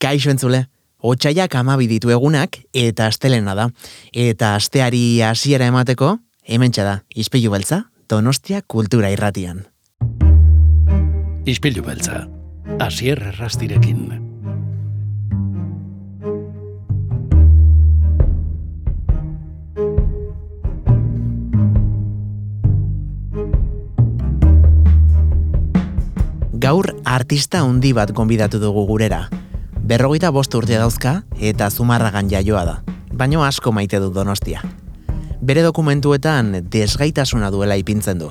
Kaixo entzule, otxaiak amabi ditu egunak eta astelena da. Eta asteari hasiera emateko, hemen da, izpilu beltza, donostia kultura irratian. Izpilu beltza, asier errastirekin. Gaur artista handi bat gonbidatu dugu gurera. Berrogeita bost urte dauzka eta zumarragan jaioa da. Baino asko maite du donostia. Bere dokumentuetan desgaitasuna duela ipintzen du.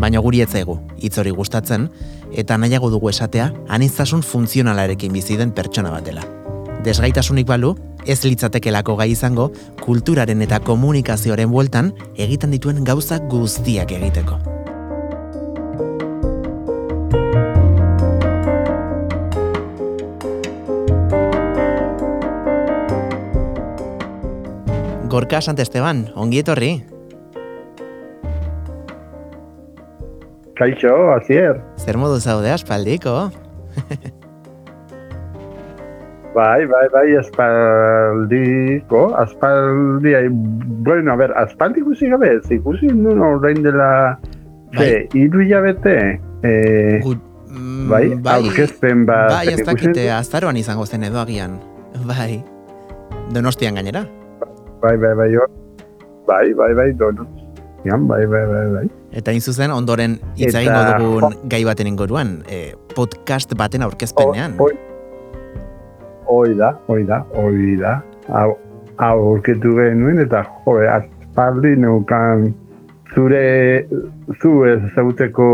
Baina guri etzaigu, hitz hori gustatzen, eta nahiago dugu esatea, aniztasun funtzionalarekin bizi den pertsona batela. Desgaitasunik balu, ez litzatekelako gai izango, kulturaren eta komunikazioaren bueltan egiten dituen gauzak guztiak egiteko. Gorka Sant Esteban, ongi etorri. Kaixo, azier. Zer modu zaude aspaldiko? bai, bai, bai, aspaldiko, aspaldi, bueno, a ver, aspaldi ikusi gabe, ez ikusi nuen orain dela, bai. ze, iru jabete, eh, mm, bai, bai, aurkezpen bat, bai, ez dakite, azaroan izango zen edo agian, bai, donostian gainera bai, bai, bai, bai, bai, bai, dono. Ian, bai, bai, bai, bai. Eta in zuzen, ondoren hitz egingo dugun gai baten ingoruan, e, podcast baten aurkezpenean. Oi, oi da, oi da, oi da. Hau, aurketu genuen, eta jo, aspaldi neukan zure, zu ez zauteko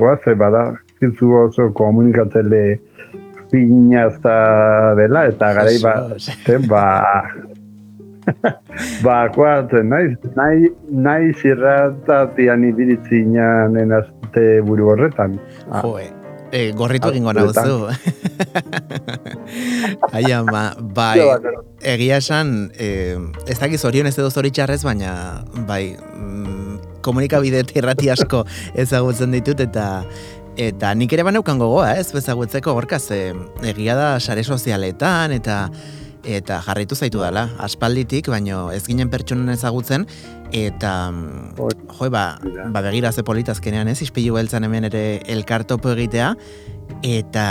guaze bada, zu oso komunikatele pinazta dela, eta gara ba, ba, ba, kuatzen, nahi, nahi, nahi zirratatian ibiritzinan enazte buru horretan. Ah. Jo, eh, gorritu egingo nauzu. Ai, ama, bai, egia esan, eh, ez dakiz orion ez edo zoritxarrez, baina, bai, mm, komunikabide errati asko ezagutzen ditut, eta Eta nik ere baneukan gogoa, ez, bezagutzeko gorkaz, egia da sare sozialetan, eta eta jarraitu zaitu dela, aspalditik, baino ez ginen pertsonen ezagutzen, eta jo, ba, ba begira ze politazkenean ez, izpilu beltzan hemen ere elkartopo egitea, eta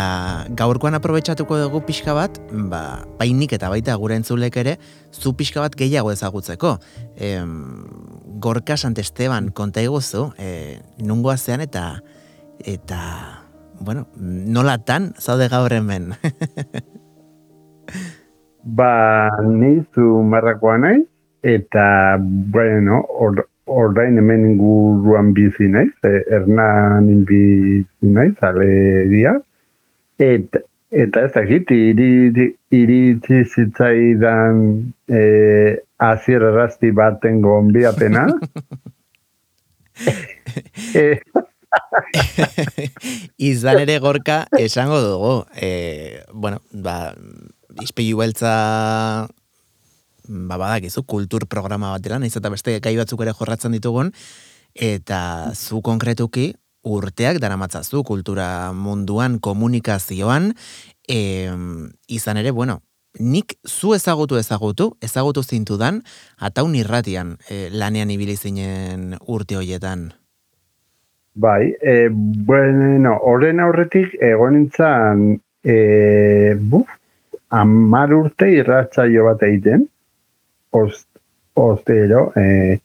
gaurkoan aprobetsatuko dugu pixka bat, ba, bainik eta baita gure entzulek ere, zu pixka bat gehiago ezagutzeko. E, gorka Sant Esteban, konta iguzu, e, nungoa zean eta, eta, bueno, nolatan zaude gaur hemen. Ba, nizu marrakoa nahi, eta, bueno, orain hemen inguruan bizi naiz, e, ernan bizi naiz, alegia. Eta, eta ez dakit, iritsi zitzaidan e, azier errazti baten gombiapena. Izan ere gorka esango dugu. E, bueno, ba, izpilu beltza ba badakizu kultur programa bat dela, naiz eta beste gai batzuk ere jorratzen ditugun eta zu konkretuki urteak daramatzazu kultura munduan komunikazioan e, izan ere, bueno, nik zu ezagutu ezagutu, ezagutu zintudan, ataun irratian e, lanean ibili zinen urte hoietan. Bai, e, bueno, horren aurretik egonintzan e, buf, amar urte irratzaio bat egiten, ost, ostero, e,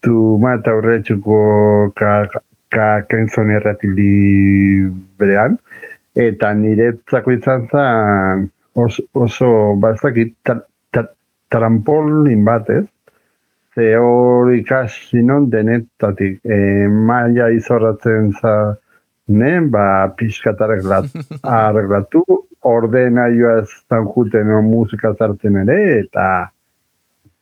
tu mata horretxuko ka, ka kenzon erratili berean, eta nire zako izan zen oso, oso bazakit trampolin bat ez, ze hor ikasi non denetatik, e, maia izorratzen za, ne, ba, pixkatarek arreglatu, ordena joa ez juten no, musika zartzen ere, eta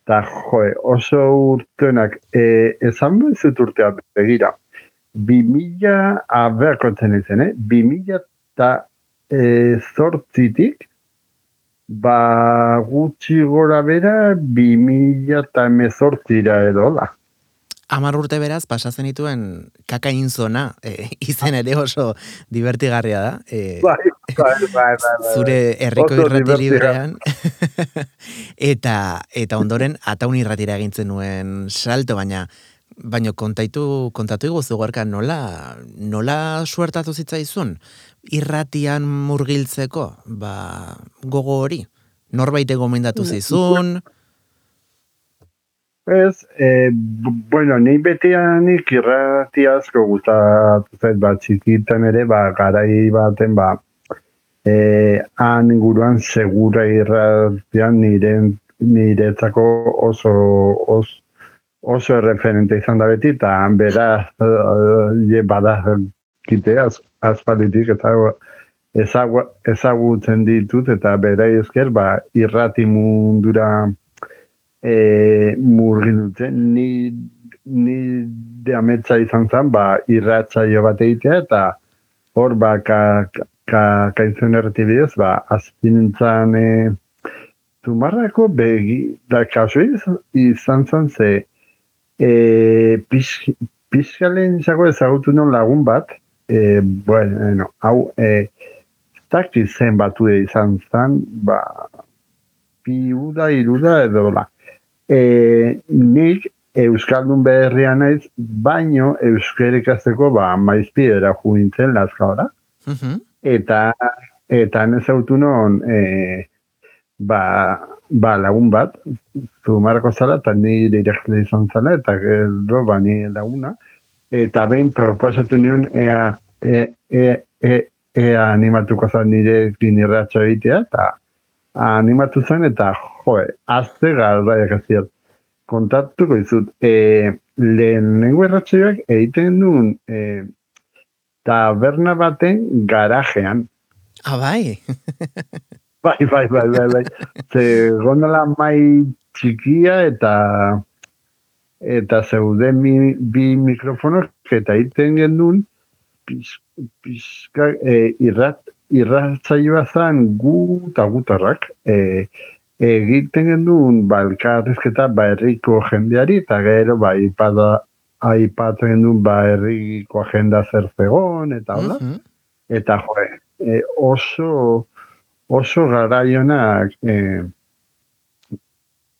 eta joe, oso urtenak, e, esan bezut urtea begira, bi mila aberkotzen izan, eh? bi eta e, zortzitik, ba gutxi gora bera, bi mila eta emezortzira edo da. Amar urte beraz, pasatzen dituen kaka inzona, e, izen ere oso divertigarria da. E, bai, zure herriko irrati librean. eta, eta ondoren, ataun irratira egintzen nuen salto, baina baina kontaitu, kontatu iguzu nola, nola suertatu zitzaizun irratian murgiltzeko, ba, gogo hori? Norbait gomendatu mm, zizun? Ez, e, bueno, ni betianik irrati asko gustatu zait, ba, txikitan ere, ba, garai baten, ba, e, han inguruan segura irratian nire, niretzako oso, oso, oso referente izan da beti, eta bera, uh, je bada, kite az, azpalitik, eta ezagutzen ditut, eta bera ezker, ba, irrati mundura, e, murgin dute, ni, ni de ametsa izan zen, ba, irratza jo bat egitea, eta hor, ba, ka, ka bidez, ba, azpin nintzen, e, zumarrako begi, da, kasu izan zen, ze, e, pixkalen izako ezagutu non lagun bat, e, bueno, hau, e, takti zen batu izan zen, ba, pi uda, iruda, edo, la, e, nik Euskaldun beherria naiz, baino Euskerik azteko ba, maizpi era juintzen lazka Eta, eta nezautu non, e, ba, ba, lagun bat, zu marako zala, eta ni direkle izan zala, eta gero ba, ni laguna. Eta behin proposatu nion, ea, e, e, e, ea animatuko zan nire klinirratxo egitea, eta animatu zen, eta jo, azte galdaiak aziat. Kontatuko izut, e, lehen erratxoak egiten duen e, taberna baten garajean. Ah, bai? bai, bai, bai, bai, bai. Ze gondola mai txikia eta eta zeuden mi, bi mikrofonok eta egiten gendun pizka, e, irrat, irratzaioa zan gu eta gutarrak. E, egiten gendun ba, elkarrizketa ba, herriko jendeari, eta gero ba, ipada, aipatzen gendun ba, herriko agenda zer zegoen, eta hola. Eta jo, e, oso, oso garaionak e,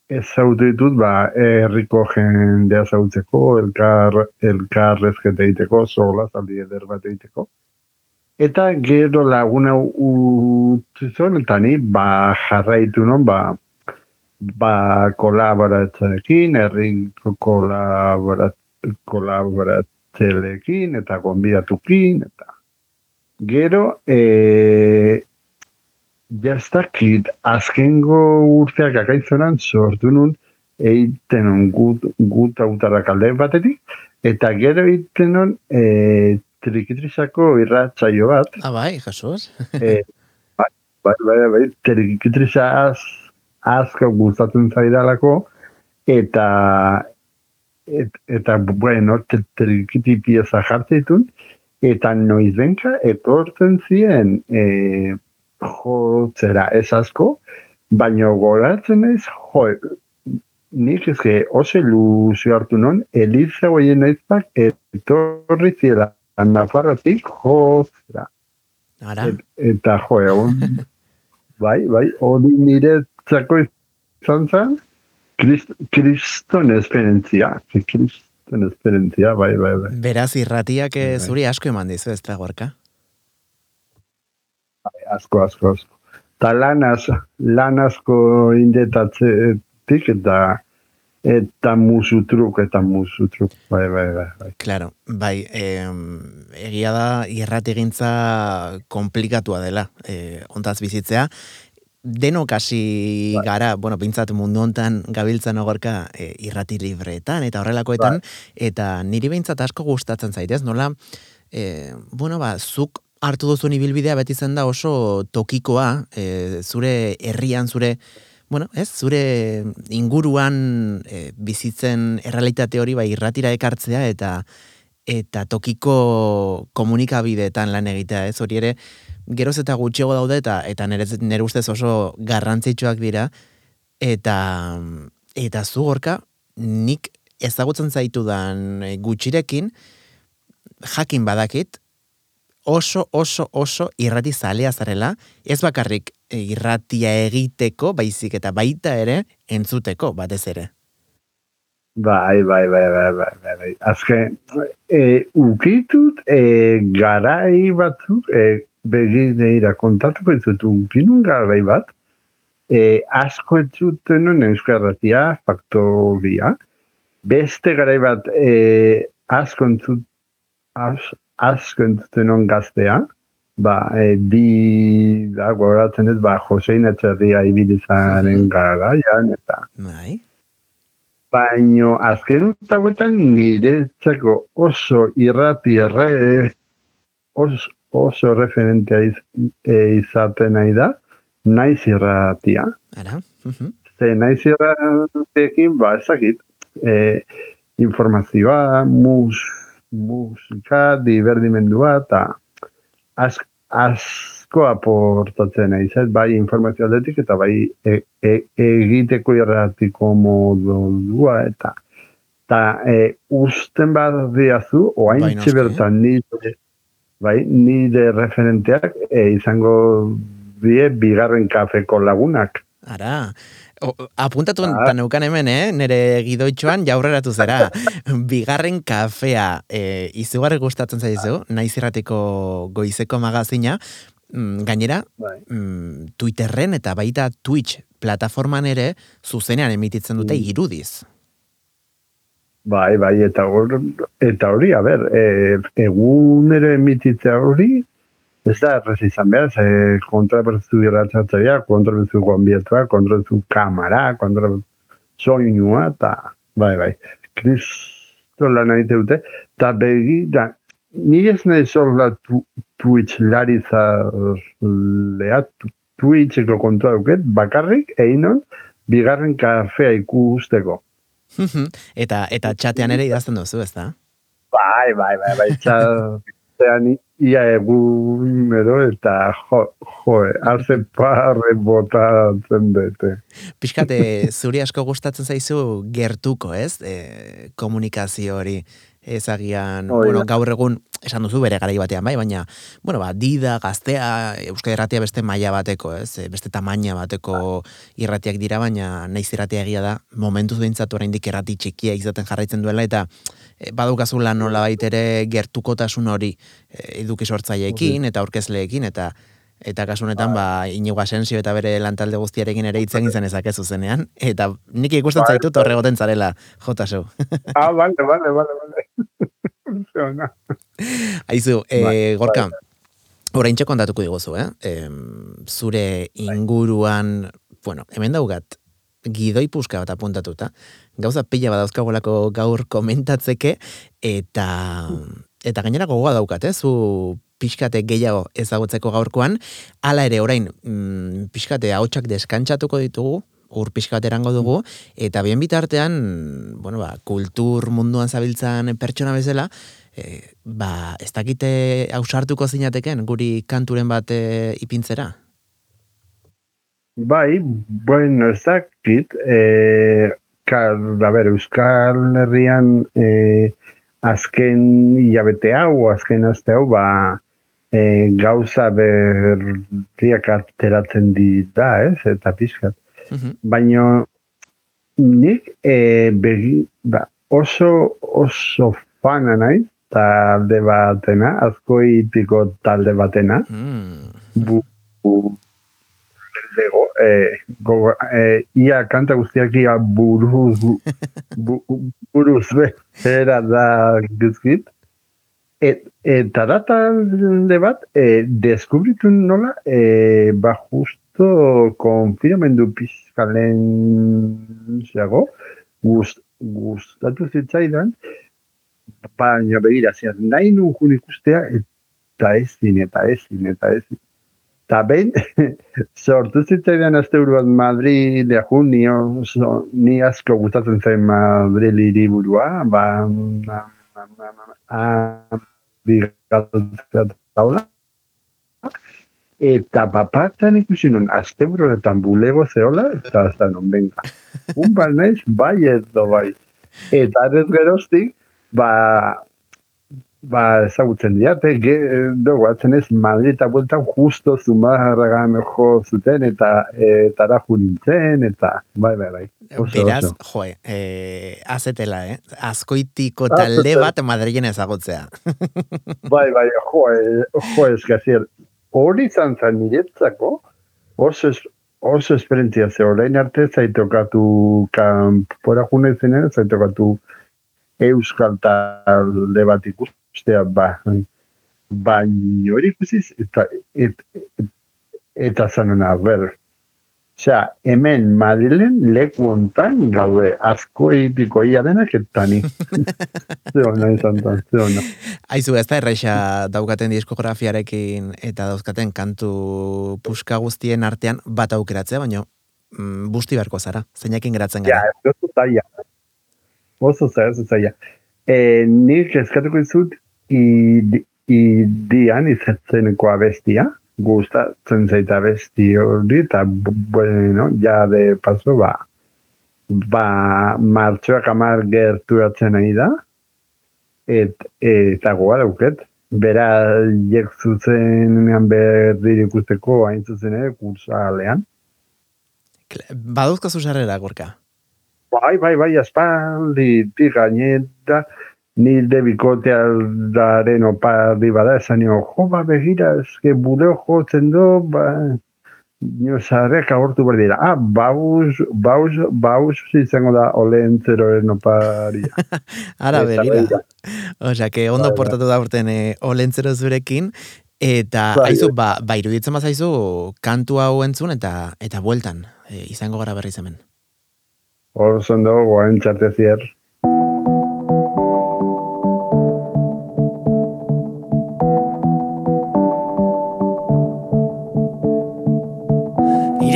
ez zautu ditut, ba, herriko jendea zautzeko, elkar, elkarrezketa egiteko, zola, zaldi eder bat egiteko. Eta gero laguna utzizon, eta ni, ba, jarraitu non, ba, ba, kolaboratzeekin, erriko kolaborat, kolaboratzelekin, eta gonbidatukin, eta gero, e, jastakit, azkengo urteak akaitzonan, sortu nun, eiten gut, gut autarrak alde batetik, eta gero eiten non, e, trikitrizako irratzaio bat. Ah, bai, jasoz. e, bai, bai, bai, bai, trikitriza az, azko gustatzen zaidalako, eta et, eta, bueno, trikiti pieza jartzen eta noiz benka, etortzen ziren, e, jo, zera, ez asko, baina goratzen ez, jo, nik ezke, ose luzio hartu non, Eliza goien naizpak, etorri ziela, Nafarrotik, jo, zera. Ara. eta jo, egon, bai, bai, hori nire txako izan zen, kriston esperientzia, kriston esperientzia, bai, bai, bai. Beraz, irratiak bai, bai. zuri asko eman dizu, ez da, gorka? Bai, asko, asko, asko. Ta lan, lan asko indetatzetik, eta eta musu truk, eta musu truk, bai, bai, bai. bai. Claro, bai, eh, egia da, irrat egintza komplikatua dela, eh, ontaz bizitzea, denok hasi bai. gara, bueno, pintzat mundu hontan gabiltzan ogorka e, irrati libreetan eta horrelakoetan, bai. eta niri behintzat asko gustatzen zaitez, nola, e, bueno, ba, zuk hartu duzun ibilbidea beti zen da oso tokikoa, e, zure herrian, zure bueno, ez, zure inguruan e, bizitzen errealitate hori bai irratira ekartzea eta eta tokiko komunikabideetan lan egitea, ez hori ere geroz eta gutxiago daude eta eta nere, nere ustez oso garrantzitsuak dira eta eta zu gorka nik ezagutzen zaitu dan gutxirekin jakin badakit oso, oso, oso irrati zalea zarela, ez bakarrik irratia egiteko, baizik eta baita ere, entzuteko, batez ere. Bai, bai, bai, bai, bai, bai, bai. Azken, e, ukitut, e, garai batzuk, e, begideira kontatuko entzut, ukinun garai bat, e, asko entzuten nuen euskarratia, faktoria, beste garai bat, e, asko entzut, az, asko entzuten nuen gaztea, ba, e, di, da, goratzen ez, ba, Josein Etxerria ibilizaren garaian, eta, Bai, Baino, azken utagoetan niretzako oso irrati erre, oso, oso referentea iz, e, izaten nahi da, naiz irratia. ara. Mhm. Ze naiz irratiekin, ba, ezakit, e, informazioa, mus, musika, divertimendua, eta az, asko aportatzen nahi, ez? bai informazio aldetik eta bai e, e, egiteko irratiko modua eta eta e, usten bat diazu, oain Bai, bertan nire, bai, nire referenteak e, izango die bigarren kafeko lagunak. Ara, o, apuntatu Ah. neukan hemen, eh? nere gidoitxoan jaurreratu zera. Bigarren kafea, e, izugarri gustatzen zaizu, naiz irratiko goizeko magazina, Mm, gainera, Bai. mm, Twitterren eta baita Twitch plataforman ere zuzenean emititzen dute Mm. irudiz. Bai, bai, eta hor, eta hori, a ber, e, egunero emititzea hori, ez da errez izan behar, ze kontrabertzu irratzatzea, kontrabertzu gonbietua, kontrabertzu kamara, kontrabertzu soinua, eta, bai, bai, kristo lan egite dute, eta begi, ni ez nahi zorla Twitch laritza lea, tu- Twitcheko kontua duket, bakarrik, einon, bigarren kafea ikusteko. eta eta txatean ere idazten duzu, ez da? Bai, bai, bai, bai, txatean ia egun edo eta jo, jo, haze parre botatzen dute. Piskate, zuri asko gustatzen zaizu gertuko, ez? E, komunikazio hori ezagian, Hoi bueno, gaur egun, esan duzu bere garai batean, bai, baina, bueno, ba, dida, gaztea, Euskal Irratia beste maila bateko, ez? E, Beste tamaina bateko irratiak dira, baina naiz irratia egia da, momentuz behintzat oraindik irrati txikia izaten jarraitzen duela, eta e, badukazula nola ere gertukotasun hori e, eduki sortzaileekin eta aurkezleekin, eta Eta kasu honetan, ba, Inigo Asensio eta bere lantalde guztiarekin ere hitzen izan ezakezu zenean. Eta nik ikusten zaitut horregoten zarela, jota zeu. Ah, vale, vale, vale, vale. Aizu, e, Bai, gorka, orain kontatuko diguzu, eh? Em, zure inguruan, bueno, hemen daugat, gidoi puska bat apuntatuta, gauza pila bat dauzkagolako gaur komentatzeke, eta, eta gainera gogoa daukat, eh? Zu pixkate gehiago ezagutzeko gaurkoan, hala ere orain, mm, pixkate hautsak deskantsatuko ditugu, ur pixkat erango dugu, eta bien bitartean, bueno, ba, kultur munduan zabiltzan pertsona bezala, e, ba, ez dakite ausartuko zinateken guri kanturen bat e, ipintzera? Bai, bueno, ez dakit, eh, ka, a ber, Euskal Herrian eh, azken hilabete hau, azken aste hau, ba, eh, gauza berriak ateratzen dira, ez, eta pixkat. Mhm. Baina nik e, begi, ba, oso oso fana naiz talde batena, azkoitiko talde batena, Mm. bu, bu lego, e, go, e, ia kanta guztiak ia buruz, bu, buruz behera da guzkit. Et, eta da talde bat, e, deskubritu nola, e, ba justo konfinamendu pizkalen zeago, gust, gustatu zitzaidan, baina begira, zian, nahi nukun ikustea, eta ezin, eta ezin, eta ezin. Eta behin, sortu zitzaidan azte bat Madrid, junio, so, ni asko gustatzen zen Madrid ba, na, na, na, bigatzea taula. Eta papatzen ikusi nun, azte honetan bulego zeola, eta azta non, venga. Un bat naiz, bai edo bai. Eta ez geroztik, ba, ba, ezagutzen diate, ge, dugu, atzen ez, Madrita bueltan justo zumarragan jo zuten, eta eta raju nintzen, eta, bai, bai, bai. Oso, Beraz, oso. joe, eh, azetela, eh? Azkoitiko talde bat Madrilen ezagutzea. bai, bai, joe, joe, eskazier, hori izan zan niretzako, oso, oso esperientzia ze orain arte zaitokatu kanpora june zenen zaitokatu euskal talde bat ikustea ba baina hori ikusiz eta et, et, eta zanona ber Osea, hemen Madrilen leku ontan gaude asko egitiko ia denak eta ni. ze hona izan da, ze hona. Aizu, ez da erraixa daukaten diskografiarekin eta dauzkaten kantu puska guztien artean bat aukeratzea, baina mm, busti beharko zara, zeinekin geratzen gara. Ja, ez dut zaila. Oso zaila, oso zaila. E, nik eskatuko izut, idian izatzen abestia, gustatzen zaita besti hori, eta, bueno, ja de paso, ba, ba, martxoak amar gerturatzen nahi da, et, eta goa dauket, bera jek zuzenean berdi ikusteko hain zuzen ere kursa alean. Baduzko zuzarrera, gorka? Bai, bai, bai, aspaldi, gaineta, ni de bikotea daren oparri bada, esan nio, jo, ba, begira, eske budeo jotzen do, ba, nio, zarrek agortu behar dira. Ah, bauz, bauz, bauz, izango da, ole entzeroren oparia. Ara, begira. Osa, que ondo bai, bai. portatu da urten eh, ole entzero zurekin, eta, bai, aizu, ba, ba, iruditzen bazaizu, kantu hau entzun, eta, eta bueltan, eh, izango gara berri zemen. Hor zondo, guain txartezier.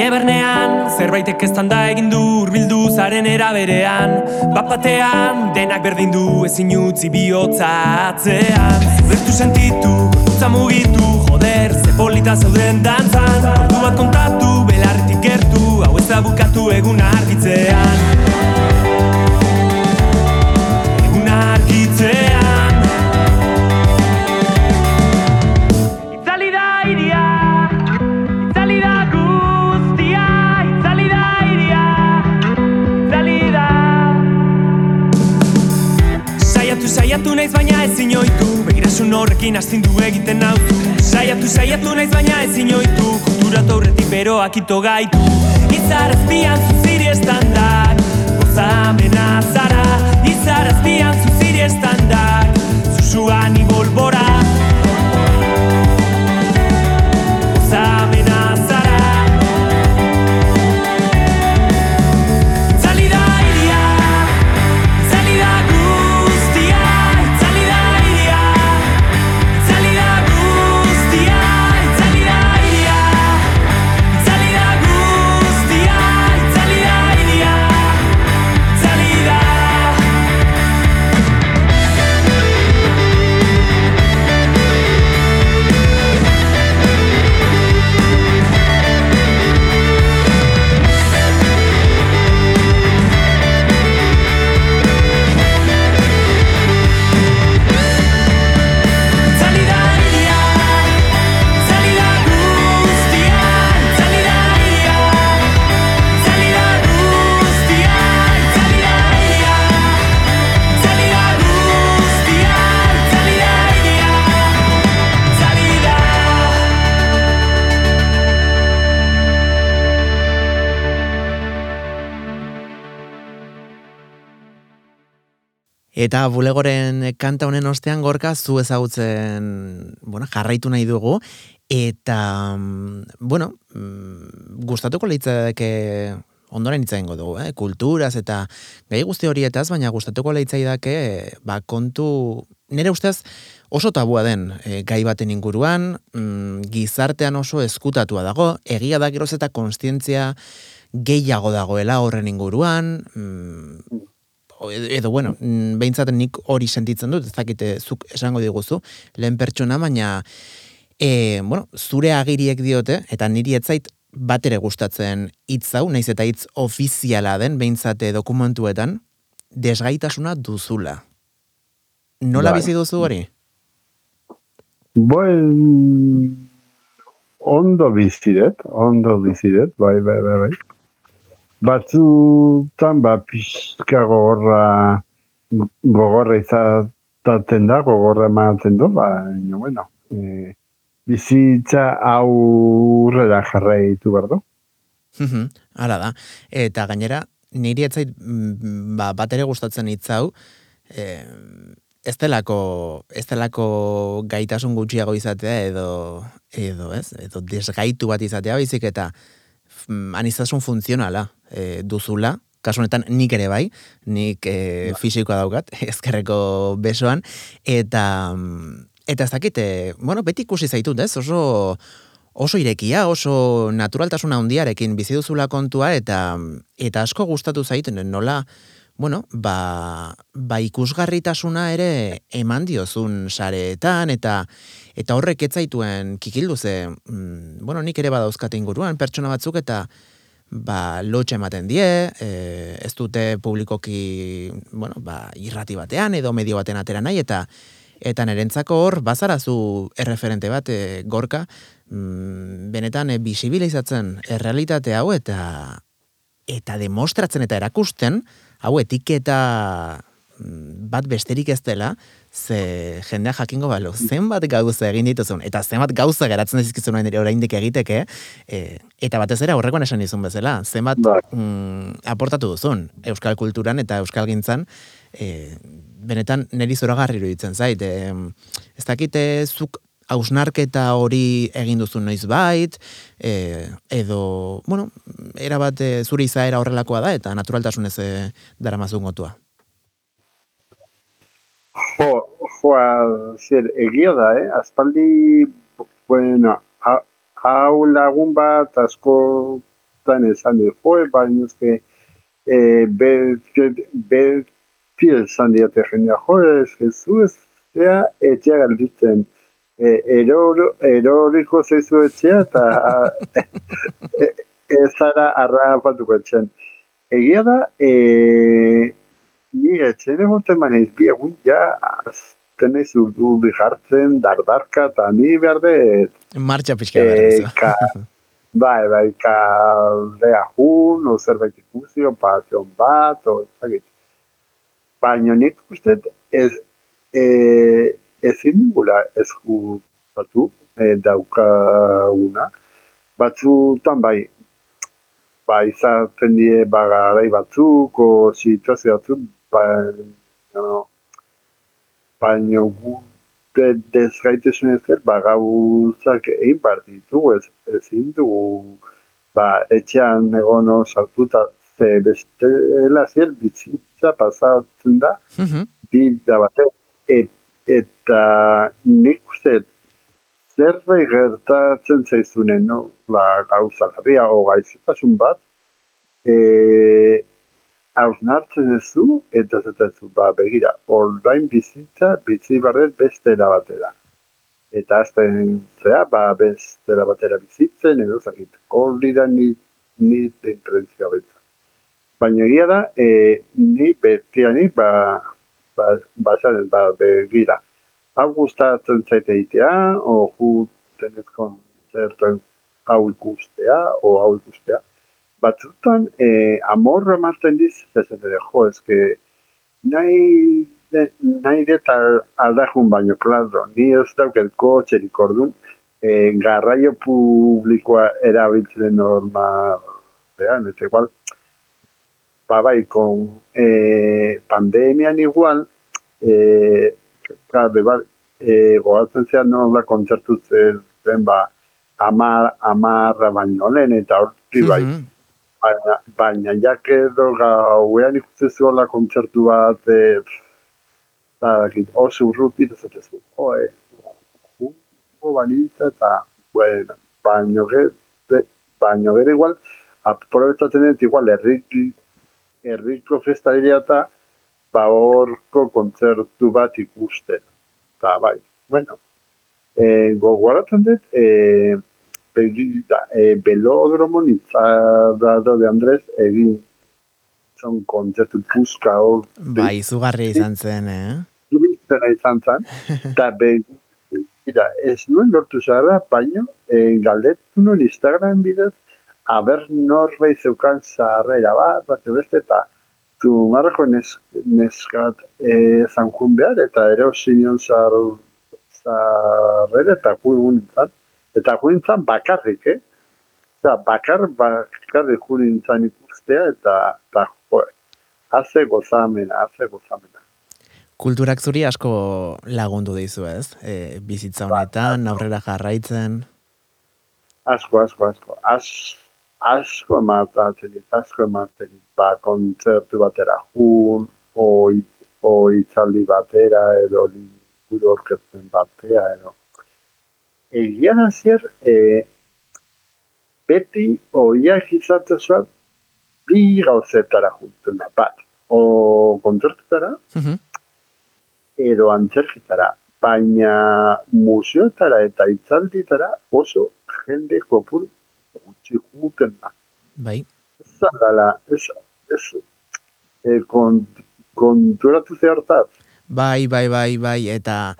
Zerbaitek ez da egin du urbildu zaren eraberean Bapatean denak berdin du ezin utzi bihotza atzean. Bertu sentitu, utza mugitu, joder, ze polita zauden dantzan. Ordu bat kontatu, belarritik gertu, hau ez da bukatu egun argitzean Begirasun horrekin astindu egiten nautu Saiatu, saiatu naiz baina ezin oitu Kulturatu aurretik beroak ito gaitu. Izarazpian zuziri estandak Gozamena zara. Izarazpian zuziri estandak Zuzuan ibolbora Eta bulegoren kanta honen ostean gorka zu ezagutzen, bueno, jarraitu nahi dugu eta bueno, mm, gustatuko leitzake ondoren hitza dugu, eh? kulturaz eta gai guzti horietaz, baina gustatuko leitzaidake ba kontu nire ustez oso tabua den e, gai baten inguruan, mm, gizartean oso eskutatua dago, egia da geroz eta konstientzia gehiago dagoela horren inguruan, mm, edo bueno, mm, behintzat nik hori sentitzen dut, ez dakite zuk esango diguzu, lehen pertsona, baina e, bueno, zure agiriek diote, eta niri etzait bat ere gustatzen hitz hau, naiz eta hitz ofiziala den, behintzate dokumentuetan, desgaitasuna duzula. Nola bai. bizi duzu hori? Buen, ondo biziret, ondo biziret, bai, bai, bai, bai. Batzutan, ba, pixka gogorra, gogorra izaten da, gogorra ematen du, ba, no, bueno, e, bizitza aurrera jarraitu behar du. Hala da. Eta gainera, niri etzait mm, ba, bat ere gustatzen hitzau, eh, ez delako, ez delako gaitasun gutxiago izatea edo, edo, ez? Edo desgaitu bat izatea baizik eta mm, anistasun funtzionala e, duzula, kasu honetan nik ere bai, nik e, fisikoa daukat, ezkerreko besoan, eta, eta ez dakite, bueno, beti ikusi zaitut, ez? Oso, oso irekia, oso naturaltasuna handiarekin bizi duzula kontua eta eta asko gustatu zaiten nola bueno, ba, ba ikusgarritasuna ere eman diozun sareetan eta eta horrek etzaituen kikildu ze, mm, bueno, nik ere badauzkate inguruan pertsona batzuk eta ba, lotxe ematen die, e, ez dute publikoki, bueno, ba, irrati batean edo medio batean atera nahi, eta eta nerentzako hor, bazarazu erreferente bat, e, gorka, mm, benetan e, bisibilizatzen errealitate hau, eta eta demostratzen eta erakusten, hau etiketa mm, bat besterik ez dela, ze jendea jakingo balo, zenbat gauza egin dituzun, eta zenbat gauza geratzen dizkizun oraindik egiteke, e, eta batez ere aurrekoan esan dizun bezala, zenbat bai. mm, aportatu duzun, euskal kulturan eta euskal gintzan, e, benetan niri zoragarri iruditzen zait, e, ez dakite zuk hausnarketa hori egin duzu noiz bait, e, edo, bueno, erabat e, zuri izaera horrelakoa da, eta naturaltasunez e, dara mazun gotua. Jo, jo, zer, egia da, eh? Azpaldi, bueno, hau lagun bat, asko esan de, jo, baina ezke, e, beti esan diate jendea, jo, ez, ez, ez, etxea galditzen, eroriko zeizu etxea eta ez zara arra patuko etxen. Egia da, e, ni etxen egoten maneiz bi egun ja tenez urdu bihartzen, dardarka eta ni behar de... Martxa pixka e, Bai, bai, ka lea jun, o zerbait ikusio, pasion bat, o zagit. Baina nik uste ez, e, ezin ningula eskutatu e, daukaguna. Batzutan bai, ba, izaten die bagarai batzuk, o situazio batzuk, ba, baina gute dezgaitezen ez ba, gauzak egin partitu, ez, ezin dugu, ba, etxean egono sartuta, ze bestela zer bizitza pasatzen da, mm -hmm. bi da batez, eta nik uste zerbait gertatzen zaizunen, no? La gauza jarria o gaizitasun bat, e, hausnartzen ez du, eta zetezu, ba, begira, ordain bizitza, bizi barret beste batera. Eta azten zea, ba, beste batera bizitzen, edo zakit, hori da ni, ni denkrenzia betza. Baina egia da, e, ni betianik, ba, ba, basaren, ba, begira. Hau gustatzen zaite itea, o hu tenez konzertuen hau ikustea, o hau ikustea. Batzutan, eh, amorra marten diz, ez ere, jo, ez que nahi, de, nahi deta aldajun baino, klaro, ni ez dauket kotxerik orduan, eh, garraio publikoa erabiltzen norma, behan, ez igual, ba bai, con eh, pandemian igual, eh, claro, ba, eh, goatzen zean nola kontzertu zen, ba, amar, amarra baino lehen, eta horti bai. Mm -hmm. Baina, baina jak edo gauean ikutzen zuela kontzertu bat, e, dakit, oso urruti, eta zatezu, joe, jungo banitza, eta, bueno, baino gero, baino gero igual, aprobetzatzen dut igual, errik, herriko festaria eta ba horko kontzertu bat ikusten. Eta bai, bueno, e, gogoratzen dut, e, begita, e, belodromo nitzarrado de Andrés egin zon kontzertu puzka Bai, izugarri izan zen, eh? Zubiztena izan zen, eta Ira, ez nuen lortu zara, baino, e, galdetu nuen Instagram bidez, aber norbait zeukan zaharrera bat, bat beste, eta tu marrako nes, neskat e, zankun behar, eta ere osinion zaharrera, eta kuintzan, eta kuintzan bakarrik, eh? Eta bakar, bakarrik kuintzan ikustea, eta, eta jo, haze gozamena, haze gozamena. Kulturak zuri asko lagundu dizu ez? E, bizitza honetan, aurrera jarraitzen? Asko, asko, asko. Az, asko ematen dit, asko ematen dit, ba, kontzertu batera jun, oi, oi itzaldi batera, edo liburu orkesten batera, edo. Egia nazier, e, beti oiak izatea zuat, bi gauzetara juntzen da, bat, o kontzertutara, Mhm. edo antzerkitara, baina museotara eta itzalditara oso jende kopuru gutxi juten da. Bai, Ez dala, ez, ez, e, kont, konturatu zehartaz. bai, bai, bai, bai, eta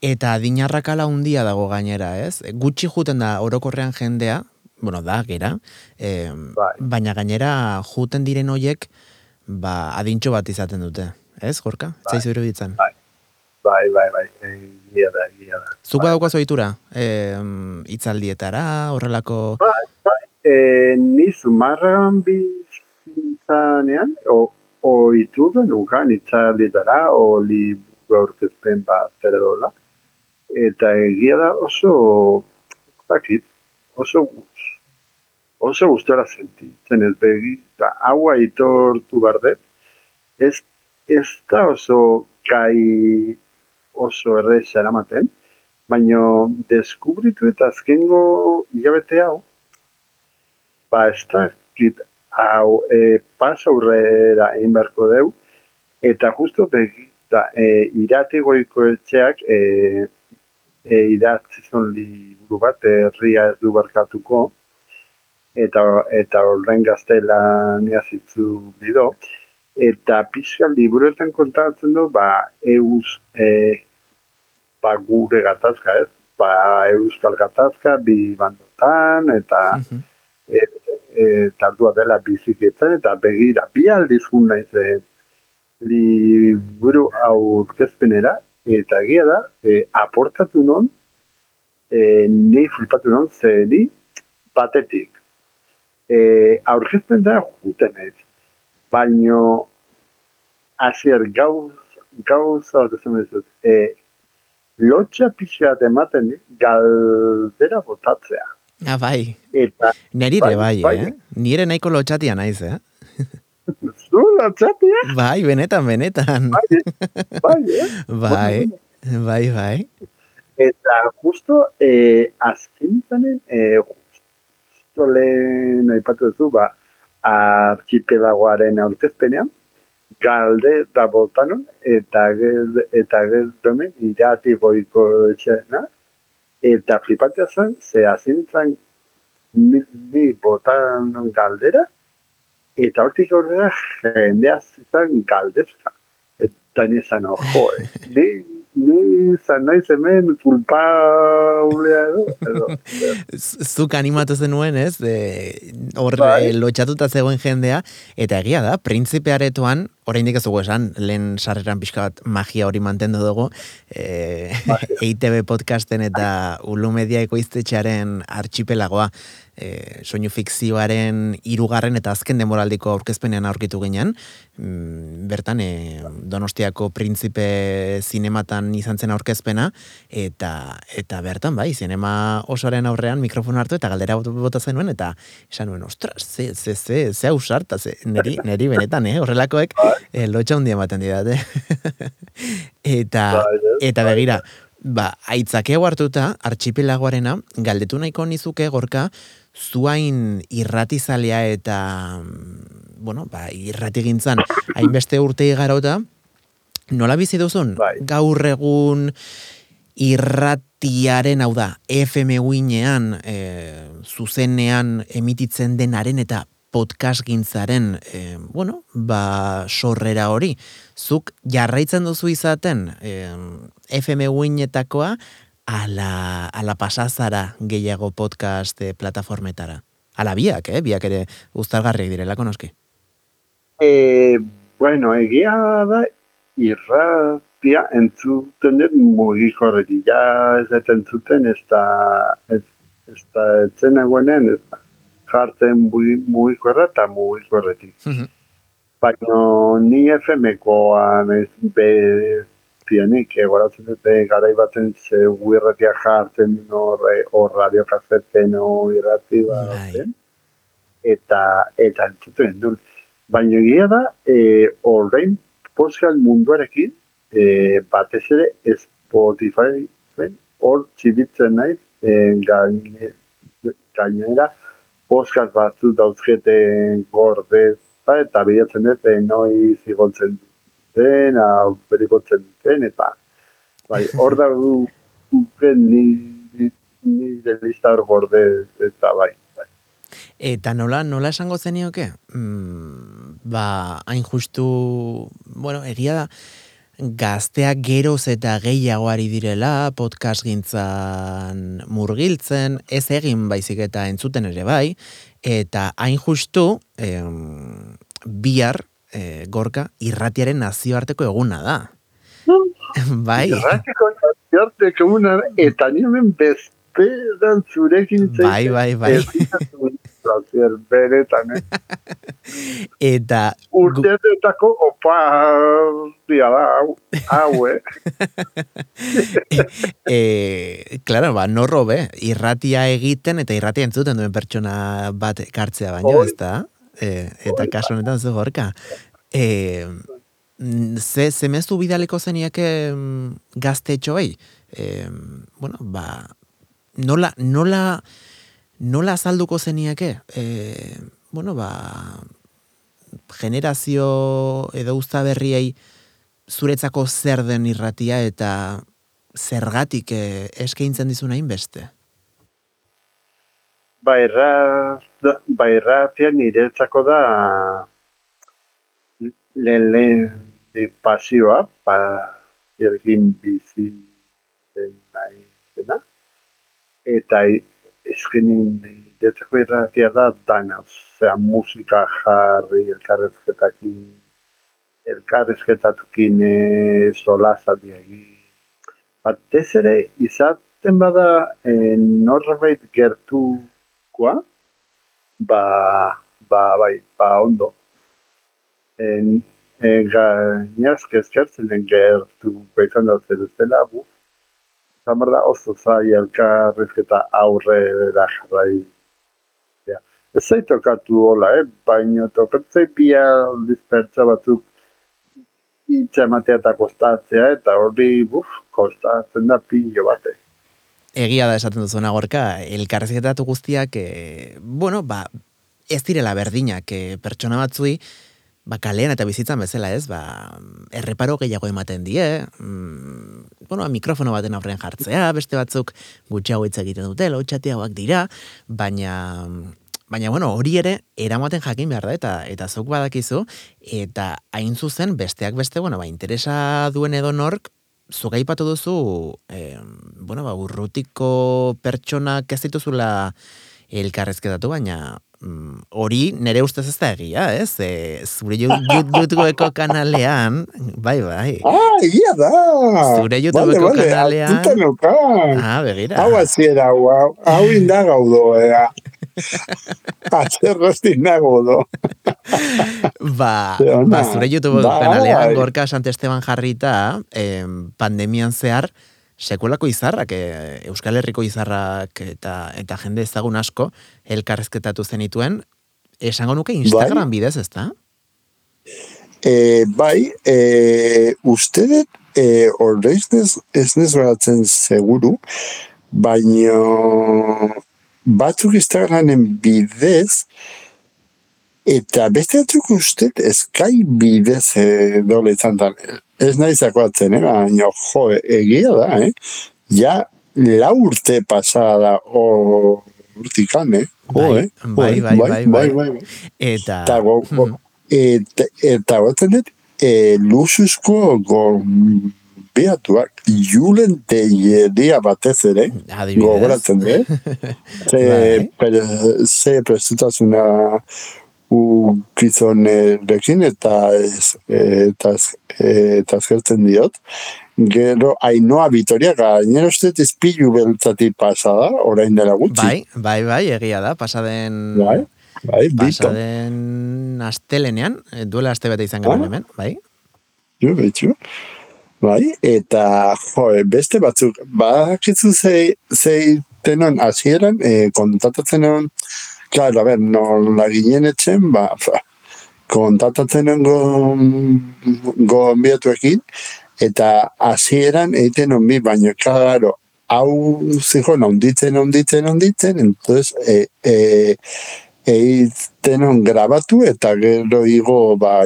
eta adinarrakala handia dago gainera, ez? Gutxi juten da orokorrean jendea, bueno, da, gera, e, Bai. baina gainera juten diren hoiek, ba, adintxo bat izaten dute, ez, Gorka? Bai. Zaizu iruditzen. Bai. Bai, bai, bai, egia da, egia da. Zuk badaukazu ohitura, e, itzaldietara, horrelako... E, ni zumarran bizitzanean, o, o itudu nukan itzalditara, o liburu aurkezpen bat zer. Eta egia da oso, zakit, oso guz, oso gustora sentitzen ez begi, eta hau aitortu bardet, ez, ez da oso gai oso erreza eramaten, baina deskubritu eta azkengo hilabete hau, ba ez da, kit, hau, e, pas aurrera egin beharko deu, eta justo begita, e, irati goiko etxeak, e, e, idatzi zon liburu bat, herria ez du barkatuko, eta eta horren gaztelania zitzu bido, eta pixka liburuetan kontatzen du, ba, eus, e, ba, gure gatazka, ez? Ba, euskal gatazka, bi bandotan, eta Mhm. e, e, tardua dela biziketzen, eta begira, bi aldiz jun naiz e, liburu aurkezpenera, eta egia da, e, aportatu non, e, ni flipatu non, ze ni batetik. E, aurkezpen da juten ez, baino hasier gauz, gauza bat esan bezut, e, lotxa pixka bat ematen galdera botatzea. Ah, bai, Eta nerire bai, Bai, eh? Nire nahiko lotxatia naiz, eh? Zu lotxatia, Bai, benetan, benetan. bai, bai, eh? Bai, bai, bai. Eta justo, eh, azken zanen, eh, justo lehen aipatu duzu, ba, archipelagoaren aurkezpenean, galde da botanon, eta gez, eta gez domen, irati boiko etxena, eta flipatia zen, ze azken zan, ni, ni botanon galdera, eta hortik aurrera jendea zizan galdezka. Eta nizan, ojo, eh, ni, ni zan naiz hemen culpablea edo, edo, Zuk animatu zenuen, ez? E, hor Bai. lotxatuta zegoen jendea, eta egia da, printzipe aretoan, oraindik ez dugu esan, lehen sarreran pixka bat magia hori mantendu dugu, e, EITB podcasten eta Ulu Media ekoiztetxearen archipelagoa, e, soinu fikzioaren hirugarren eta azken demoraldiko aurkezpenean aurkitu ginen, mm, bertan e, Donostiako printzipe zinematan izan zen aurkezpena, eta eta bertan bai, zinema osoaren aurrean mikrofono hartu eta galdera bot- bota zenuen, eta esan nuen, ostras, ze, ze, ze, ze ausarta, ze, neri, neri benetan, eh? horrelakoek eh, lotxa handia ematen didate. eta, Bai, ez? eta begira, ba, aitzakeo hartuta, archipelagoarena, galdetu nahiko nizuke gorka, zuain irratizalea eta, bueno, ba, irrati gintzan, hainbeste urte igarota, nola bizi duzun? Bai. Gaur egun irratiaren, hau da, FM uinean, e, zuzenean emititzen denaren eta podcast gintzaren, e, bueno, ba, sorrera hori. Zuk jarraitzen duzu izaten e, FM uinetakoa, ala, ala pasazara gehiago podcast e, plataformetara? Ala biak, eh? Biak ere uztargarriak direla, konoski? E, bueno, egia da, irratia entzuten dut mugiko horreti. Ja, ez entzuten, ez da, ez, ez da, ez da, jartzen mugiko erra eta mugiko horretik. Baina ni FM-koan ez be pianik, egoratzen dute garai baten ze irratia jartzen horre, hor radio kazeten irrati bat, eta, eta entzuten dut. Baina egia da, e, horrein podcast munduarekin, e, batez ere Spotify, hor txibitzen naiz, e, gainera, podcast batzu dauzketen gordez, eta bilatzen dut, e, noi zigontzen den, berikotzen duten, eta bai, hor da du, ni, ni, ni de lista hor gorde, eta bai, Eta nola, nola esango zenioke? Mm, ba, hain justu, bueno, egia da, gazteak geroz eta gehiagoari direla, podcast gintzan murgiltzen, ez egin baizik eta entzuten ere bai, eta hain justu, em, bihar, e, gorka, irratiaren nazioarteko eguna da. bai. Irratiko nazioarteko eguna, eta nimen beste dan zurekin Bai, bai, bai. Placer, beretan, eh? Eta... Urteetetako opa dia da, hau, eh? e, claro, ba, no robe, irratia egiten eta irratia entzuten duen pertsona bat kartzea baino, ez da? E, eta kaso honetan zu gorka. E, ze, ze mezu bidaleko zeniake gazte etxoei? E, bueno, ba, nola, nola, nola azalduko zeniake? E, bueno, ba, generazio edo usta berriei zuretzako zer den irratia eta zergatik e, eskaintzen dizuna inbeste? Bairra, bairratia niretzako da lehen lehen pasioa, pa ergin bizi den nahi dena eta eskenin detzeko irratia da dana, zera musika jarri, elkarrezketakin, elkarrezketatukin e, solazat egin. Batez ere, izaten bada e, norbait gertukoa, ba, ba, bai, ba, ondo. En, e, gainazk ezkertzen den gertu, baizan da zer dutela, buf, zamar da oso zai elkarrizketa aurre da jarrai. Ja. Ez zai tokatu hola, eh? baina tokatzei pia dispertsa batzuk itza ematea eta kostatzea, eta hori, buf, kostatzen da pilo bate. Egia da esaten duzuna gorka, elkarrizketatu guztiak, e, bueno, ba, ez direla berdinak, e, pertsona batzui, ba, kalean eta bizitzan bezala ez, ba, erreparo gehiago ematen die, mm, bueno, mikrofono baten aurrean jartzea, beste batzuk gutxiago hitz egiten dute, lotxatiagoak dira, baina, baina, bueno, hori ere, eramaten jakin behar da, eta eta zuk badakizu, eta hain zuzen, besteak beste, bueno, ba, interesa duen edo nork, zuk duzu, eh, bueno, ba, urrutiko pertsonak ez dituzula elkarrezketatu, baina Mm, hori nere ustez ez da egia, ez? E, zure YouTubeko kanalean, bai, bai. Ah, egia da! Zure YouTubeko vale, vale, kanalean. Ah, begira. Hau aziera, hau, hau indaga udo, ea. Atzerroz indaga udo. ba, ba, zure YouTubeko ba, kanalean, gorka Santesteban jarrita, eh, pandemian zehar, sekulako izarrak, e, Euskal Herriko izarrak eta eta jende ezagun asko elkarrezketatu zenituen, esango nuke Instagram bai. bidez, ez da? E, bai, e, uste e, horreiz ez nez beratzen seguru, baina batzuk Instagramen bidez, eta beste batzuk uste eskai bidez e, dole zantan ez nahi zakoatzen, eh? baina jo, egia da, eh? ja la urte pasada o urtikan, eh? Bai, eh? bai, bai, bai, bai, bai, bai. Eta... Eta, go, go, eta, eta goten dut, e, luzuzko go, gonbiatuak julen teieria batez ere, gogoratzen dut. ze, Bai. pre, ze prestutasuna ukizonerekin eta ez, eta, ez- eta azkertzen diot. Gero, Ainoa Vitoria, gainera uste izpilu beltzati pasada, orain dela gutxi. Bai, bai, bai, egia da, pasaden... Bai, bai. Pasaden astelenean, eh, duela aste bete izan genuen Ah. hemen, bai? Jo, betxu. Bai, eta jo, beste batzuk, bakitzu zei, zei tenon hasieran e, kontatatzen egon, claro, a ber, nola ginen etxen, ba, fa, kontatatzen egon go, gonbiatuekin, eta hasieran egiten on bi, baina, claro, hau zijon, onditzen, onditzen, onditzen, entonces, e, e, egiten on grabatu eta gero igo ba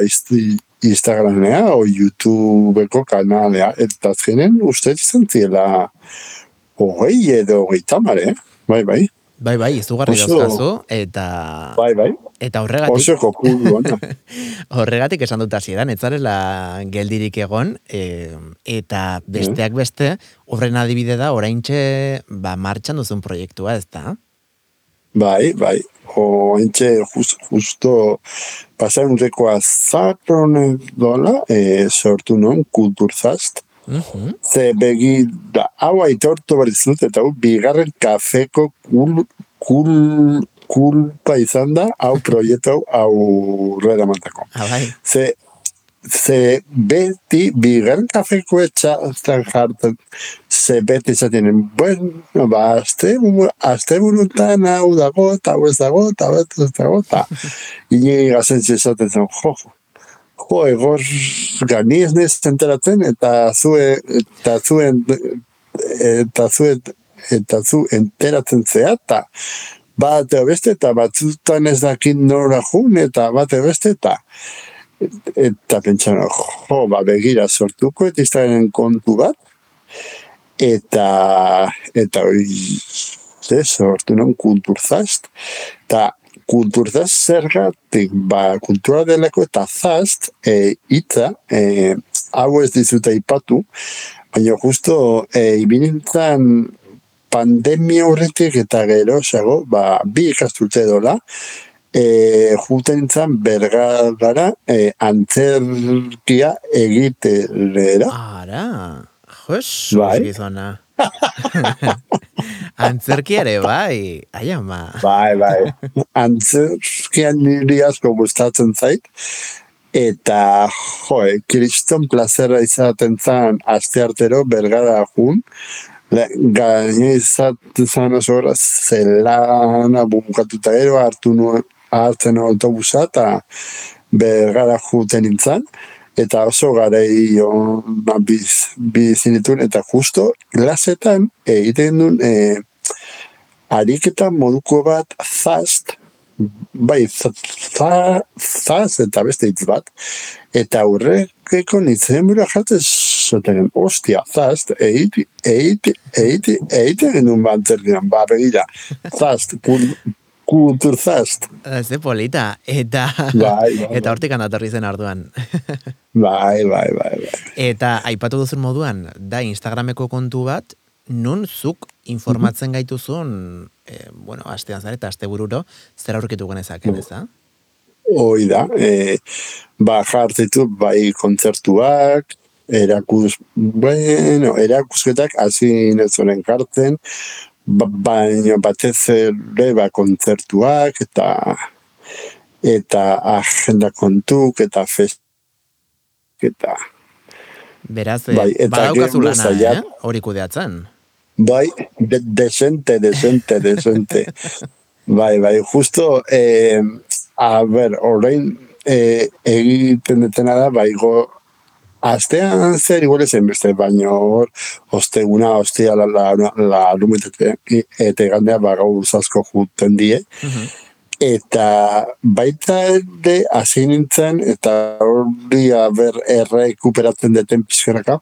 Instagramea o YouTubeko kanalea eta azkenen uste izan ziela hogei edo hogeita mare, bai, bai, Bai, bai, izugarri dauzkazu, eta, bai, bai, eta horregatik, oso ona. horregatik esan dut hasieran, ez zarela geldirik egon, e, eta besteak beste, horren adibide da, oraintxe, ba, martxan duzun proiektua, ez da? Bai, bai, o entxe just, justo pasan urreko azarron dola, e, sortu non, kulturzast, Ze begi, da, hau aitortu behar dizut, eta hau bigarren kafeko kul, kul, kulpa izan da, hau proiektu hau aurrera mantako. Ah, bai. Ze, ze beti bigarren kafeko etxazten jartzen, ze beti izaten, bueno, ba, azte, azte burutan hau dago, eta hau ez dago, eta hau ez dago, eta inegi gazen esaten zen, jo, jo, egor gani ez nez enteratzen, eta zue, eta zuen, eta zuen, eta zu enteratzen zea, eta bat beste, eta batzutan ez dakit nora jun, eta bat beste, eta eta pentsan, jo, ba, begira sortuko, eta izaren kontu bat, eta, eta hori, sortu non kulturzast, eta kulturzast zergatik, ba, kultura delako eta zast, e, itza, e, hau ez dizute ipatu, baina justo, e, ibinintzan pandemia horretik eta gero, zago, ba, bi ikasturte dola, e, juten nintzen bergara e, antzerkia egitera. Ara, jos, Bai. gizona. Antzerki ere, bai, ai ama. Bai, bai. Antzerkian niri asko gustatzen zait. Eta, joe, kriston plazera izaten zan aste artero bergara jun. Gaine izaten zan oso horaz zelana bukatuta gero hartu nuen hartzen autobusa eta bergara juten nintzen. Eta oso garei ona biz, bizinitun, eta justo glasetan egiten duen e, ariketa moduko bat zast, bai, za- za- zaz eta beste hitz bat, eta aurrekeko nintzen bura jartzen zoten, ostia, eiti, eiti, eiti genuen bantzerkinan, ba, begira, zast, kul, kultur zast, Ze polita, eta, Bai, bai, eta bai. hortik handatorri zen arduan. bai, bai, bai, bai. Eta aipatu duzun moduan, da Instagrameko kontu bat, nun zuk informatzen gaituzun, e, bueno, astean zare eta aste bururo, zer aurkitu genezaken, ez da? Hoi da, e, ba, jartzitu, bai, kontzertuak, erakus, bueno, erakusketak hasi nezoren jartzen, baina batez ere, ba, kontzertuak, eta eta agenda kontuk, eta fest, eta Beraz, Bai, eta badaukazu lana, eh? Hori kudeatzen. Bai, de, desente, desente, desente. bai, bai, justo, eh, a ber, orain eh, egiten detena da, bai, go, astean zer igual ezen beste, baina hor, osteguna, ostia, la, la, la lumetete, eta gandea, ba, gaur asko juten die, eta baita ere hasi nintzen, eta hori ber errekuperatzen deten pixkanaka,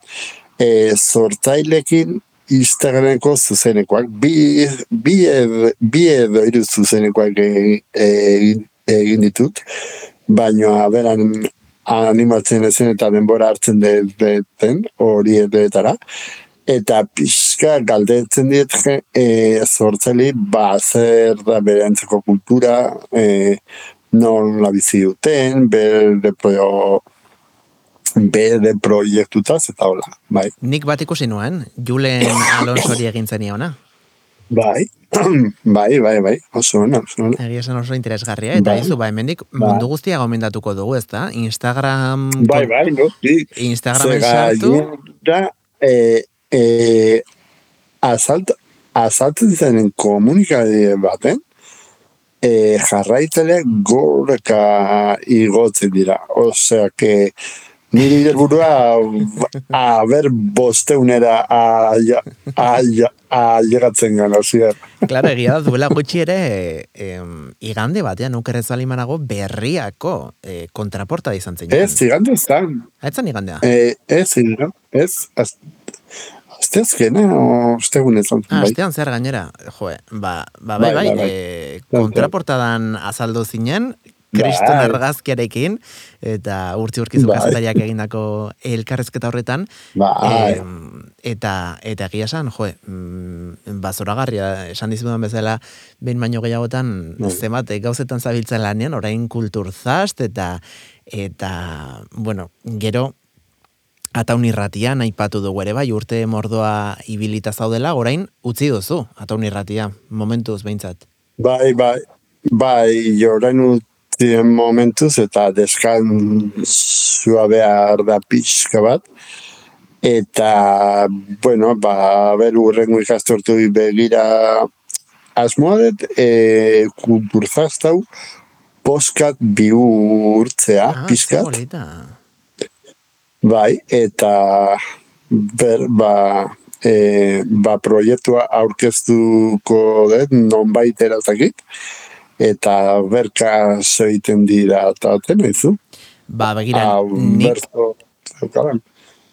e, sortzailekin Instagrameko zuzenekoak, bi, bi, edo, bi edo hiru zuzenekoak egin, egin, egin ditut, baina beran animatzen ezen eta denbora hartzen deten hori edetara. Eta pixka galdetzen diet e, zortzeli, ba, zer da bere antzeko kultura, e, non la bizi duten, bere pro, bere proiektutaz, eta hola, bai. Nik bat ikusi nuen, Julen Alonsori egin zenia ona. Bai, bai, bai, bai, oso ona, oso ona. Egia esan oso interesgarria, eta Bai. izu, ba, hemendik Bai. mundu guztia gomendatuko dugu, ez da? Instagram... Bai, bai, no, sí. Instagramen Zega, sartu, da, e, e, asalt, asaltzen zenen komunikabide baten, e, jarraitele goreka igotzen dira. Osea, que niri helburua a ber bosteunera a, a, a, llegatzen gana, zier. Claro, egia da duela gutxi ere em, igande batean ukerrez alimanago berriako eh, kontraporta izan zen. Ez, zigande zan. Etzan igandea. E, ez, no? ez, az, azteazkena, ostegun ezan. Ah, bai. astean zer gainera, joe, ba, ba bai, bai, Bai, bai, bai. eh, Bai, kontraportadan azaldu zinen, kriston Bai. argazkiarekin, eta urtzi urkizu Bai. kazetariak egindako elkarrezketa horretan, Bai, Em, eta eta egia esan, jo, mm, bazoragarria esan dizudan bezala behin baino gehiagotan Bai. zenbat eh, gauzetan zabiltzen lanean orain kulturzast eta eta bueno, gero Ataun irratia aipatu dugu ere bai, urte mordoa ibilita zaudela, orain utzi duzu, ataun irratia, momentuz behintzat. bai, bai, bai, jorain utzien momentuz eta deskantzua behar da pixka bat. Eta, bueno, ba, ber urrengo ikastortu begira asmoa dut, e, kulturzastau poskat bihurtzea, Ah, polita. Bai, eta ber, ba, e, ba proiektua aurkeztuko dut, nonbait erazakit, eta berka egiten dira, eta ten izu. Ba, begira, Hau, nik berto.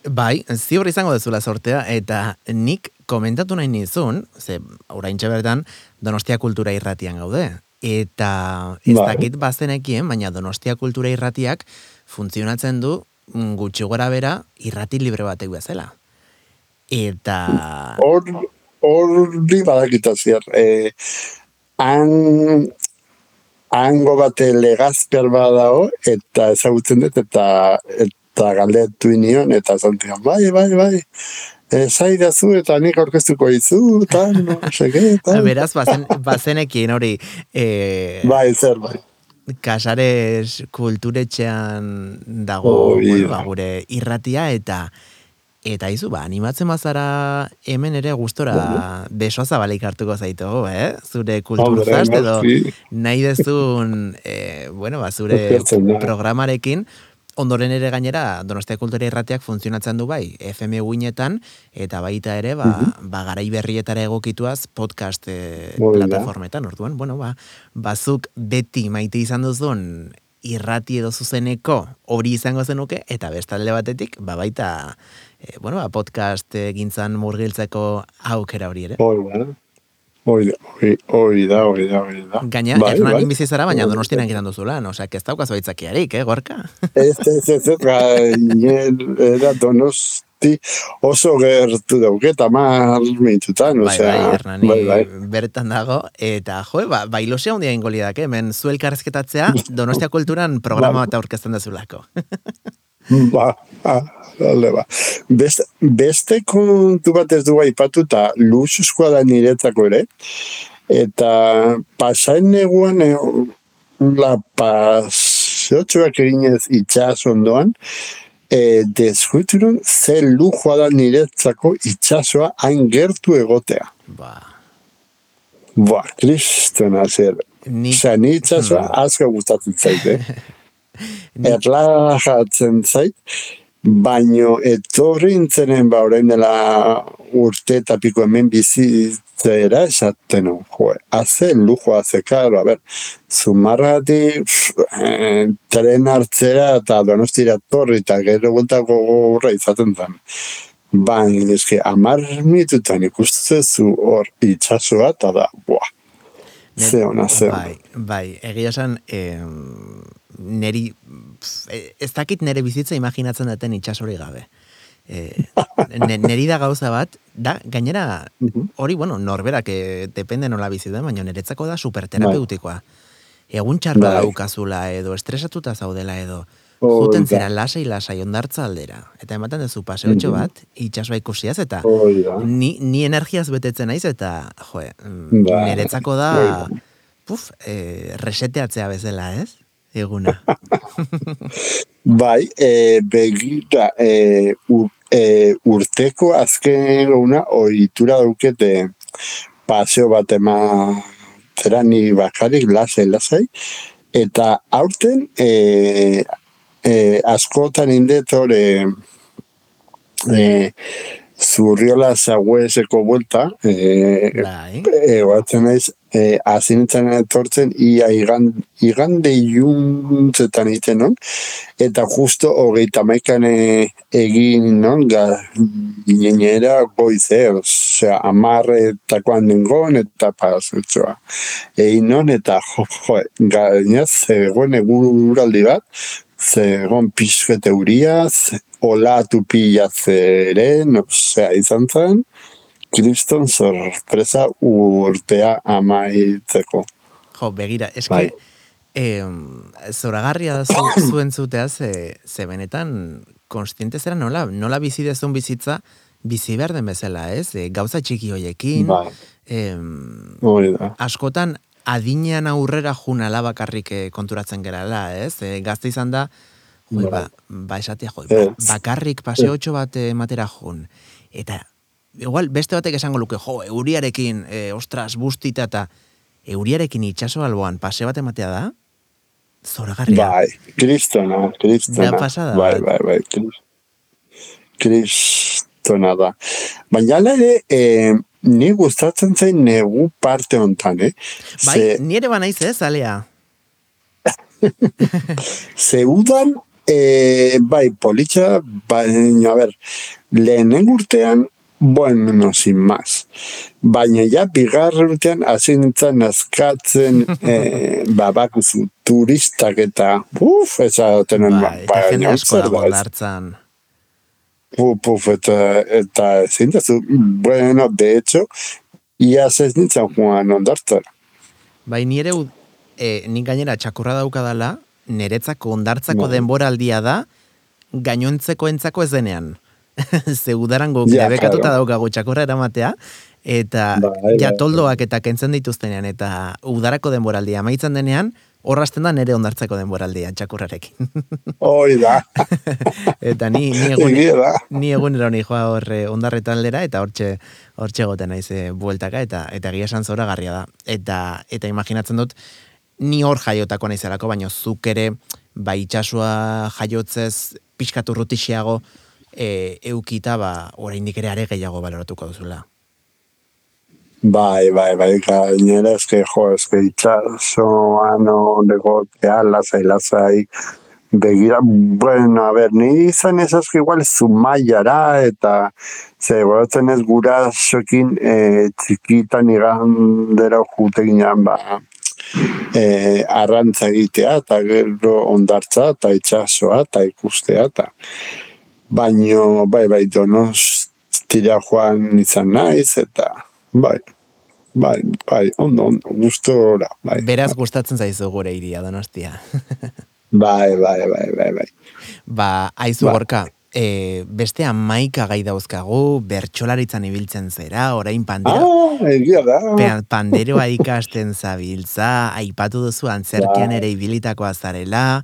Bai, ziur izango dezula sortea, eta nik komentatu nahi nizun, ze orain bertan Donostia Kultura Irratian gaude. Eta ez Bai. dakit bazenekien, baina Donostia Kultura Irratiak funtzionatzen du mm, gutxi gora bera irrati libre batek bezala. Eta... Hor, hori badakita ziar. E, han, hango bate legazper badao, eta ezagutzen dut, eta eta galdetu inion, eta zantian, bai, bai, bai, e, zaidazu, eta nik aurkeztuko izu, eta no seke, eta... Beraz, bazen, bazenekien hori, e, Bai, zer, bai. Casares kulturetxean dago Hori bueno, ba, gure irratia eta eta izu, ba, animatzen bazara hemen ere gustora besoa zabalik hartuko zaitugu, eh? Zure kulturzast Hombre, edo nahi dezun, eh, bueno, ba, zure programarekin, ondoren ere gainera Donostia Kultura Irratiak funtzionatzen du bai FM guinetan eta baita ere ba, ba garai berrietara egokituaz podcast da. plataformetan. Orduan bueno ba bazuk beti maite izan duzun irrati edo zuzeneko hori izango zenuke eta bestalde batetik ba baita eh, bueno ba podcast egintzan murgiltzeko aukera hori ere Hori da. Hori da, hori- hori da, hori da. Gaina, Bai, Hernanin bai. bizi zara, baina Bai, donostian bai. egiten duzu lan, osea, ez daukazu aitzakiarik, eh, gorka? Ez, ez, ez, ez, gainen, era donosti oso gertu dauke, eta mar minututan, Bai, osea, bai, Hernani bai, bai. bertan dago, eta jo, ba, ba ilusia handia ingo lidak, hemen zu elkarrezketatzea Donostia Kulturan programa Bai. bat aurkezten dezulako. Ba, ah, dale, ba. Beste, beste kontu bat ez du aipatu eta luxuzkoa da niretzako ere. Eta pasain neguan e, la pasiotxoak eginez itxas ondoan, e, deskuturun ze lujoa da niretzako itxasoa hain gertu egotea. Ba, Ba, kristona zer. ni itxasoa asko gustatzen zait, eh? erlajatzen zait, baino etorri intzenen ba orain dela urte eta piko hemen bizitzera esaten jo, haze lujo, haze karo, a ber, zumarrati eh, tren hartzera eta donostira torri eta gero gueltako gogorra izaten zen. Baina, eske, amar minututan ikustezu hor itxasoa, eta da, buah, Net- ze ona, ze ona. Bai, bai, egia esan, em, neri ez dakit nere bizitza imaginatzen duten itxasori gabe. E, ne, neri da gauza bat, da, gainera, Mhm. hori, bueno, norberak e, depende nola bizi den, baina niretzako da superterapeutikoa. Egun txarra Bai. daukazula edo, estresatuta zaudela edo, juten da. zera lasai lasai ondartza aldera. Eta ematen duzu paseotxo Mhm. bat, itxasua ikusiaz, eta da. ni, ni energiaz betetzen naiz, eta, joe, mm, Bai. niretzako da, Bai. puf, e, reseteatzea bezala, ez? Eguna. Bai, e, begira, e, u, e, urteko azken una ohitura daukete paseo bat ematera ni bakarrik lasai lasai eta aurten e, e, askotan indet hori e, zurriola zaguezeko buelta e, bai. egoatzen naiz, e, azinitzen etortzen, ia igan, igande iuntzetan egiten non, eta justo hogeita maikan e, egin non, ga, ginera goize, osea, amarretakoan nengon, eta pasetxoa. Egin non, eta jo, jo, gainaz, zegoen eguraldi bat, zegoen pixket euriaz, olatu pila zeren, osea, izan zen, kriston sorpresa urtea amaitzeko. Jo, begira, eske, Bai. em, zoragarria da zu, zuen zutea, ze, ze benetan, konstiente zera nola, nola bizi dezun bizitza, bizi behar den bezala, ez? E, gauza txiki hoiekin, Bai, em, askotan adinean aurrera jun alabakarrik eh, konturatzen gerala, ez? E, gazte izan da, joi, ba, ba esatea, joi, ba, bakarrik paseotxo bat eh, ematera jun. Eta, igual, beste batek esango luke, jo, euriarekin, e, ostras, bustita eta euriarekin itxaso alboan pase bat ematea da, zoragarria. Bai, kristona, kristona. Da pasada Bai, bai, bai, kris- kristona da. Baina ere, e, ni gustatzen zain negu parte hontan, eh? Bai, Ze, nire banaiz ez, alea. ze udan, e, bai, politxa, baina, a ber, lehenen urtean, bueno, sin más. Baina ja, bigarren urtean, hasi nintzen askatzen, e, ba, bakuzu, turistak eta, uf, esaten Bai, ba, eta jende baina, zer da, ez? Puf, puf, ezin dazu, bueno, de hecho, iaz ez nintzen joan ondartzara. Bai, nire, ud- e, nik gainera txakurra daukadala, niretzako ondartzako Bai. denboraldia da, gainontzeko entzako ez denean. Ze udaran guk Ja, debekatuta claro. daukagu txakurra eramatea, eta Bai, ja bai, toldoak eta kentzen dituztenean, eta udarako denboraldia amaitzen denean, horrazten da nire ondartzeko denboraldia txakurrarekin. Hoi da, eta ni, ni egun, ni egunero ni joa hor eh, ondarretan lera eta hortxe hortxe egoten naiz eh, bueltaka eta eta egia esan zoragarria da. Eta eta imaginatzen dut ni hor jaiotako naizelako baino zuk ere ba itxasua jaiotzez pixkatu rutixiago e, eukita ba oraindik ere are gehiago baloratuko duzula. Bai, bai, bai, gainera eske, jo, eske itxasoan negotea, lasai, lasai, begira, bueno, a ver, ni izan ez asko igual zumaiara, eta ze goratzen ez gurasoekin e, txikitan igandera jute ginen, ba, e, arrantza egitea, eta gero ondartza, eta itxasoa, eta ikustea, eta baino, bai, bai, donostira joan izan naiz, eta bai, bai, bai, ondo, ondo, gustora, bai, Beraz gustatzen zaizu gure iria Donostia. bai, bai, bai, bai, bai. ba, aizu Ba. gorka, e, beste amaika gai dauzkagu, bertsolaritzan ibiltzen zera, orain pandera, Ah, egia da. Panderoa ikasten zabiltza, aipatu duzu antzerkian Bai. ere ibilitakoa zarela,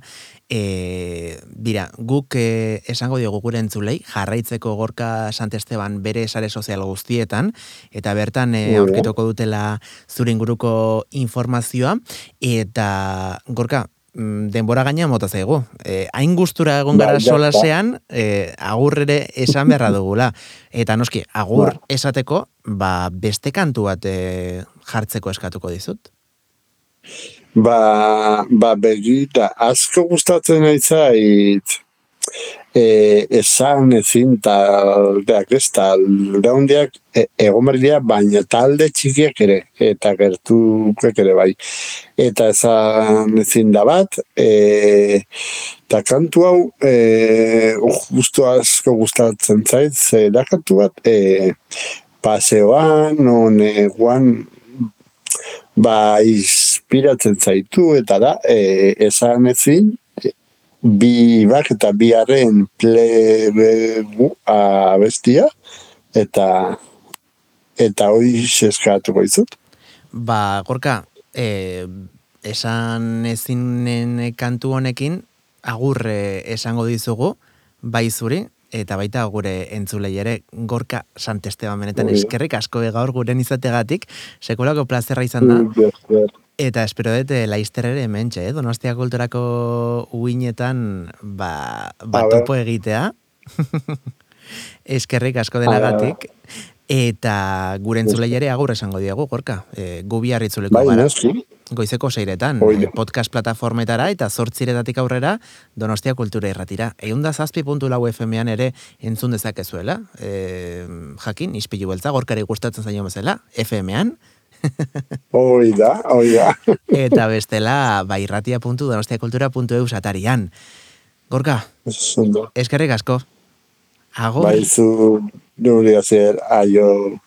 e, bira, guk e, esango diogu gure entzulei, jarraitzeko gorka Santesteban bere sare sozial guztietan, eta bertan e, aurkituko dutela zure inguruko informazioa, eta gorka, mm, denbora gaina mota zaigu. E, hain gustura egon gara ja, solasean, e, agur ere esan beharra dugula. Eta noski, agur Ba. esateko, ba, beste kantu bat e, jartzeko eskatuko dizut. Ba, ba begira, asko gustatzen aitzait, e, esan ezin taldeak ez? Talde handiak e, egon behar dira, baina talde txikiak ere, eta gertukek ere bai. Eta esan ezin da bat, e, Eta kantu hau, e, justu asko gustatzen zait, ze kantu bat, e, paseoan, one, guan, ba, inspiratzen zaitu, eta da, e, esan ezin, bi bak eta bi harren plebegu abestia, eta eta hoi seskatuko izut. Ba, gorka, e, esan ezinen kantu honekin, agurre esango dizugu, bai zuri, eta baita gure entzulei ere gorka santesteban benetan eskerrik asko gaur guren izategatik, sekulako plazerra izan da. Eta espero dut eh, laizter ere mentxe, eh? Donostia kulturako uinetan ba, ba topo egitea. Eskerrik asko denagatik. Eta gure entzulei ere agur esango diagu, gorka. E, gubi harritzuleko bai, gara. Goizeko seiretan, e, podcast plataformetara eta zortziretatik aurrera Donostia kultura irratira. Egun da zazpi puntu lau FM-an ere entzun dezakezuela. E, jakin, ispilu beltza, gorkari gustatzen zaino bezala, FM-an. Hoi da, hoi da. Eta bestela, bairratia.donostiakultura.eu satarian. Gorka, eskerrik asko. Agur. Baizu, no le hacer a yo.